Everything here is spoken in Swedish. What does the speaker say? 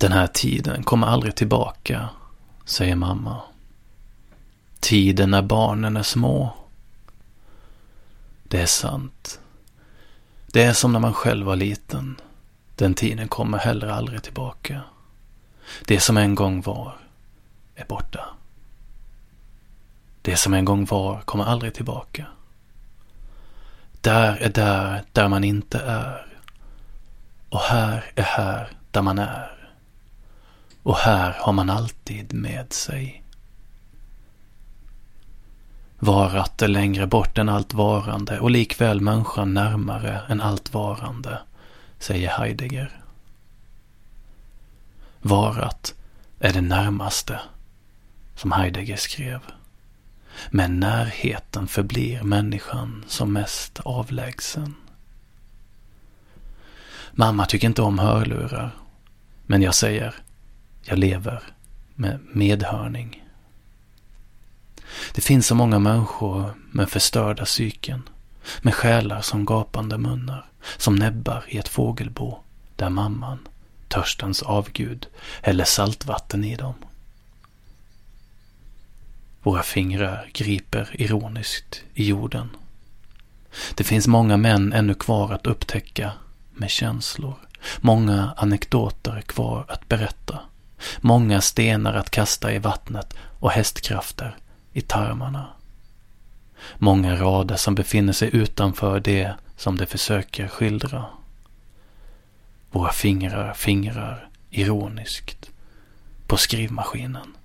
Den här tiden kommer aldrig tillbaka, säger mamma. Tiden när barnen är små. Det är sant. Det är som när man själv var liten. Den tiden kommer heller aldrig tillbaka. Det som en gång var är borta. Det som en gång var kommer aldrig tillbaka. Där är där, där man inte är. Och här är här, där man är. Och här har man alltid med sig. Varat är längre bort än allt varande och likväl människan närmare än allt varande, säger Heidegger. Varat är det närmaste, som Heidegger skrev. Men närheten förblir människan som mest avlägsen. Mamma tycker inte om hörlurar. Men jag säger, jag lever med medhörning. Det finns så många människor med förstörda psyken. Med själar som gapande munnar. Som näbbar i ett fågelbo där mamman, törstens avgud, häller saltvatten i dem. Våra fingrar griper ironiskt i jorden. Det finns många män ännu kvar att upptäcka med känslor. Många anekdoter kvar att berätta. Många stenar att kasta i vattnet och hästkrafter i tarmarna. Många rader som befinner sig utanför det som de försöker skildra. Våra fingrar fingrar ironiskt på skrivmaskinen.